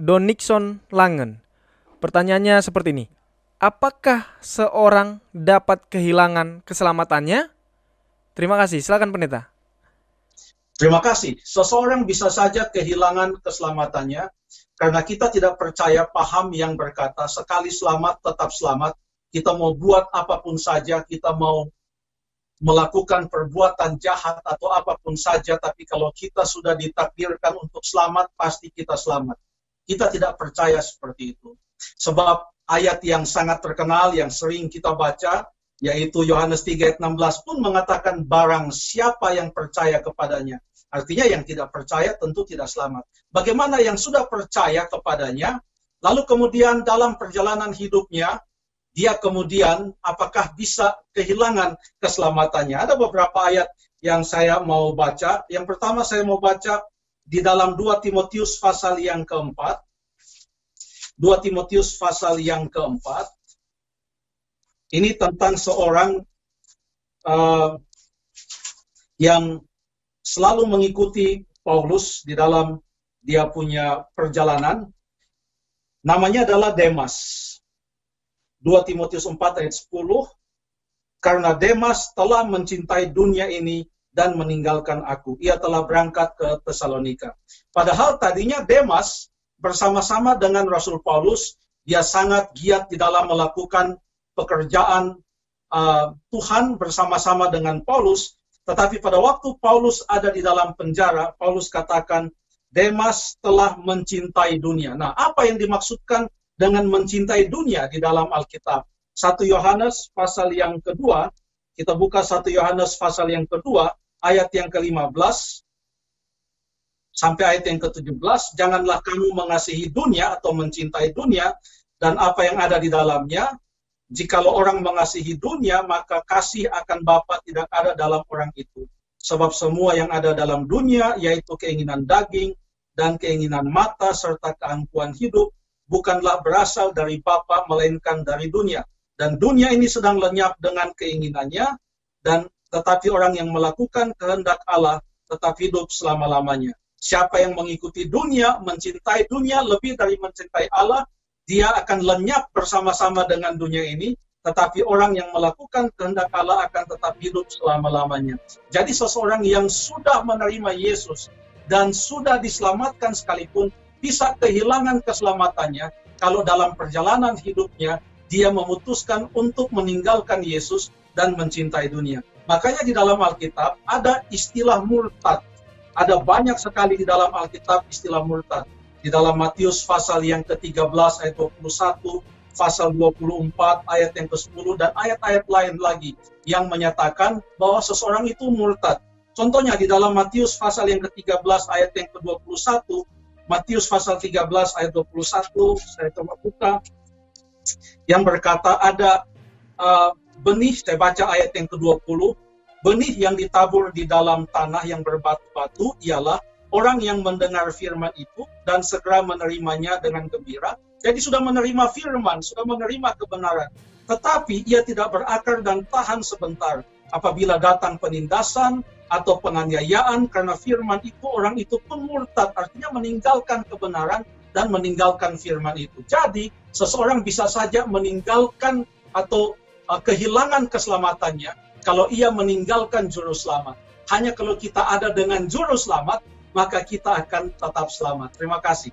Don Nixon Langen. Pertanyaannya seperti ini. Apakah seorang dapat kehilangan keselamatannya? Terima kasih. Silakan pendeta. Terima kasih. Seseorang bisa saja kehilangan keselamatannya karena kita tidak percaya paham yang berkata sekali selamat tetap selamat. Kita mau buat apa pun saja, kita mau melakukan perbuatan jahat atau apa pun saja, tapi kalau kita sudah ditakdirkan untuk selamat, pasti kita selamat. Kita tidak percaya seperti itu. Sebab ayat yang sangat terkenal yang sering kita baca, yaitu Yohanes 3 ayat 16 pun mengatakan barang siapa yang percaya kepadanya Artinya yang tidak percaya tentu tidak selamat. Bagaimana yang sudah percaya kepadanya, lalu kemudian dalam perjalanan hidupnya, dia kemudian apakah bisa kehilangan keselamatannya? Ada beberapa ayat yang saya mau baca. Yang pertama saya mau baca di dalam 2 Timotius pasal yang keempat. 2 Timotius pasal yang keempat. Ini tentang seorang uh, yang selalu mengikuti Paulus di dalam dia punya perjalanan. Namanya adalah Demas. 2 Timotius 4 ayat 10. Karena Demas telah mencintai dunia ini dan meninggalkan aku. Ia telah berangkat ke Tesalonika. Padahal tadinya Demas bersama-sama dengan Rasul Paulus, dia sangat giat di dalam melakukan pekerjaan uh, Tuhan bersama-sama dengan Paulus, tetapi pada waktu Paulus ada di dalam penjara, Paulus katakan, Demas telah mencintai dunia. Nah, apa yang dimaksudkan dengan mencintai dunia di dalam Alkitab? Satu Yohanes pasal yang kedua, kita buka satu Yohanes pasal yang kedua, ayat yang ke-15 sampai ayat yang ke-17, janganlah kamu mengasihi dunia atau mencintai dunia dan apa yang ada di dalamnya, Jikalau orang mengasihi dunia, maka kasih akan Bapa tidak ada dalam orang itu. Sebab semua yang ada dalam dunia, yaitu keinginan daging dan keinginan mata serta keangkuhan hidup, bukanlah berasal dari Bapa melainkan dari dunia. Dan dunia ini sedang lenyap dengan keinginannya, dan tetapi orang yang melakukan kehendak Allah tetap hidup selama-lamanya. Siapa yang mengikuti dunia, mencintai dunia lebih dari mencintai Allah, dia akan lenyap bersama-sama dengan dunia ini, tetapi orang yang melakukan kehendak Allah akan tetap hidup selama-lamanya. Jadi seseorang yang sudah menerima Yesus dan sudah diselamatkan sekalipun bisa kehilangan keselamatannya kalau dalam perjalanan hidupnya dia memutuskan untuk meninggalkan Yesus dan mencintai dunia. Makanya di dalam Alkitab ada istilah murtad. Ada banyak sekali di dalam Alkitab istilah murtad di dalam Matius pasal yang ke-13 ayat 21, pasal 24 ayat yang ke-10 dan ayat-ayat lain lagi yang menyatakan bahwa seseorang itu murtad. Contohnya di dalam Matius pasal yang ke-13 ayat yang ke-21, Matius pasal 13 ayat 21, saya coba buka, yang berkata ada uh, benih, saya baca ayat yang ke-20, benih yang ditabur di dalam tanah yang berbatu-batu ialah orang yang mendengar firman itu dan segera menerimanya dengan gembira. Jadi sudah menerima firman, sudah menerima kebenaran. Tetapi ia tidak berakar dan tahan sebentar. Apabila datang penindasan atau penganiayaan karena firman itu, orang itu pun murtad. Artinya meninggalkan kebenaran dan meninggalkan firman itu. Jadi seseorang bisa saja meninggalkan atau uh, kehilangan keselamatannya kalau ia meninggalkan juru selamat. Hanya kalau kita ada dengan juru selamat, maka kita akan tetap selamat. Terima kasih.